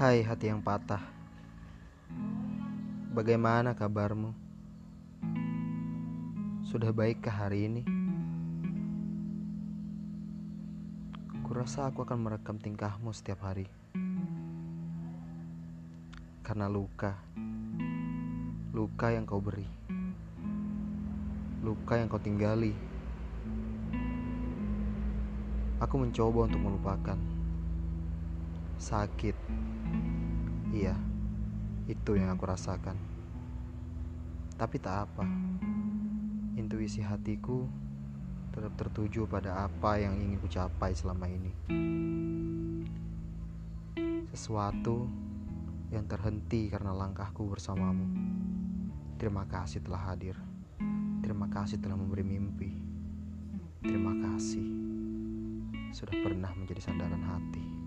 Hai hati yang patah. Bagaimana kabarmu? Sudah baikkah hari ini? Kurasa aku akan merekam tingkahmu setiap hari. Karena luka. Luka yang kau beri. Luka yang kau tinggali. Aku mencoba untuk melupakan. Sakit Iya, itu yang aku rasakan. Tapi tak apa, intuisi hatiku tetap tertuju pada apa yang ingin ku capai selama ini. Sesuatu yang terhenti karena langkahku bersamamu. Terima kasih telah hadir. Terima kasih telah memberi mimpi. Terima kasih sudah pernah menjadi sandaran hati.